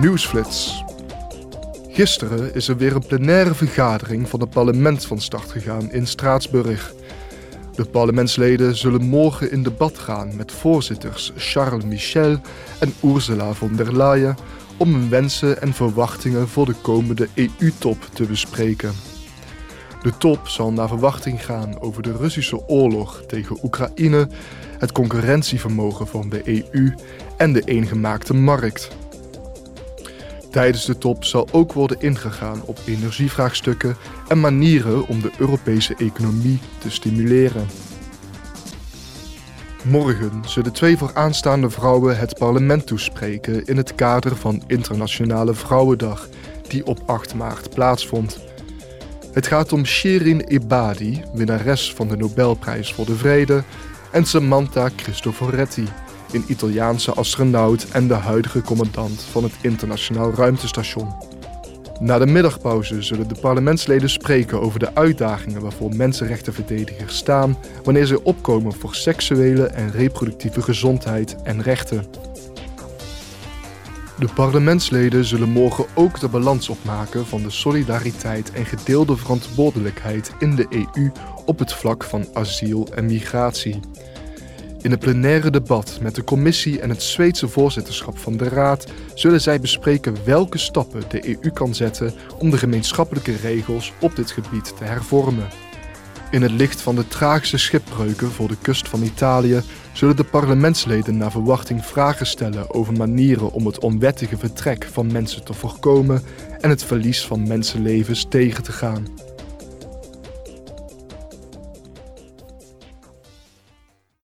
Nieuwsflits. Gisteren is er weer een plenaire vergadering van het parlement van start gegaan in Straatsburg. De parlementsleden zullen morgen in debat gaan met voorzitters Charles Michel en Ursula von der Leyen om hun wensen en verwachtingen voor de komende EU-top te bespreken. De top zal naar verwachting gaan over de Russische oorlog tegen Oekraïne, het concurrentievermogen van de EU en de eengemaakte markt. Tijdens de top zal ook worden ingegaan op energievraagstukken en manieren om de Europese economie te stimuleren. Morgen zullen twee vooraanstaande vrouwen het parlement toespreken in het kader van Internationale Vrouwendag, die op 8 maart plaatsvond. Het gaat om Shirin Ebadi, winnares van de Nobelprijs voor de Vrede, en Samantha Cristoforetti, een Italiaanse astronaut en de huidige commandant van het Internationaal Ruimtestation. Na de middagpauze zullen de parlementsleden spreken over de uitdagingen waarvoor mensenrechtenverdedigers staan wanneer ze opkomen voor seksuele en reproductieve gezondheid en rechten. De parlementsleden zullen morgen ook de balans opmaken van de solidariteit en gedeelde verantwoordelijkheid in de EU op het vlak van asiel en migratie. In het plenaire debat met de commissie en het Zweedse voorzitterschap van de Raad zullen zij bespreken welke stappen de EU kan zetten om de gemeenschappelijke regels op dit gebied te hervormen. In het licht van de tragische schipbreuken voor de kust van Italië zullen de parlementsleden naar verwachting vragen stellen over manieren om het onwettige vertrek van mensen te voorkomen en het verlies van mensenlevens tegen te gaan.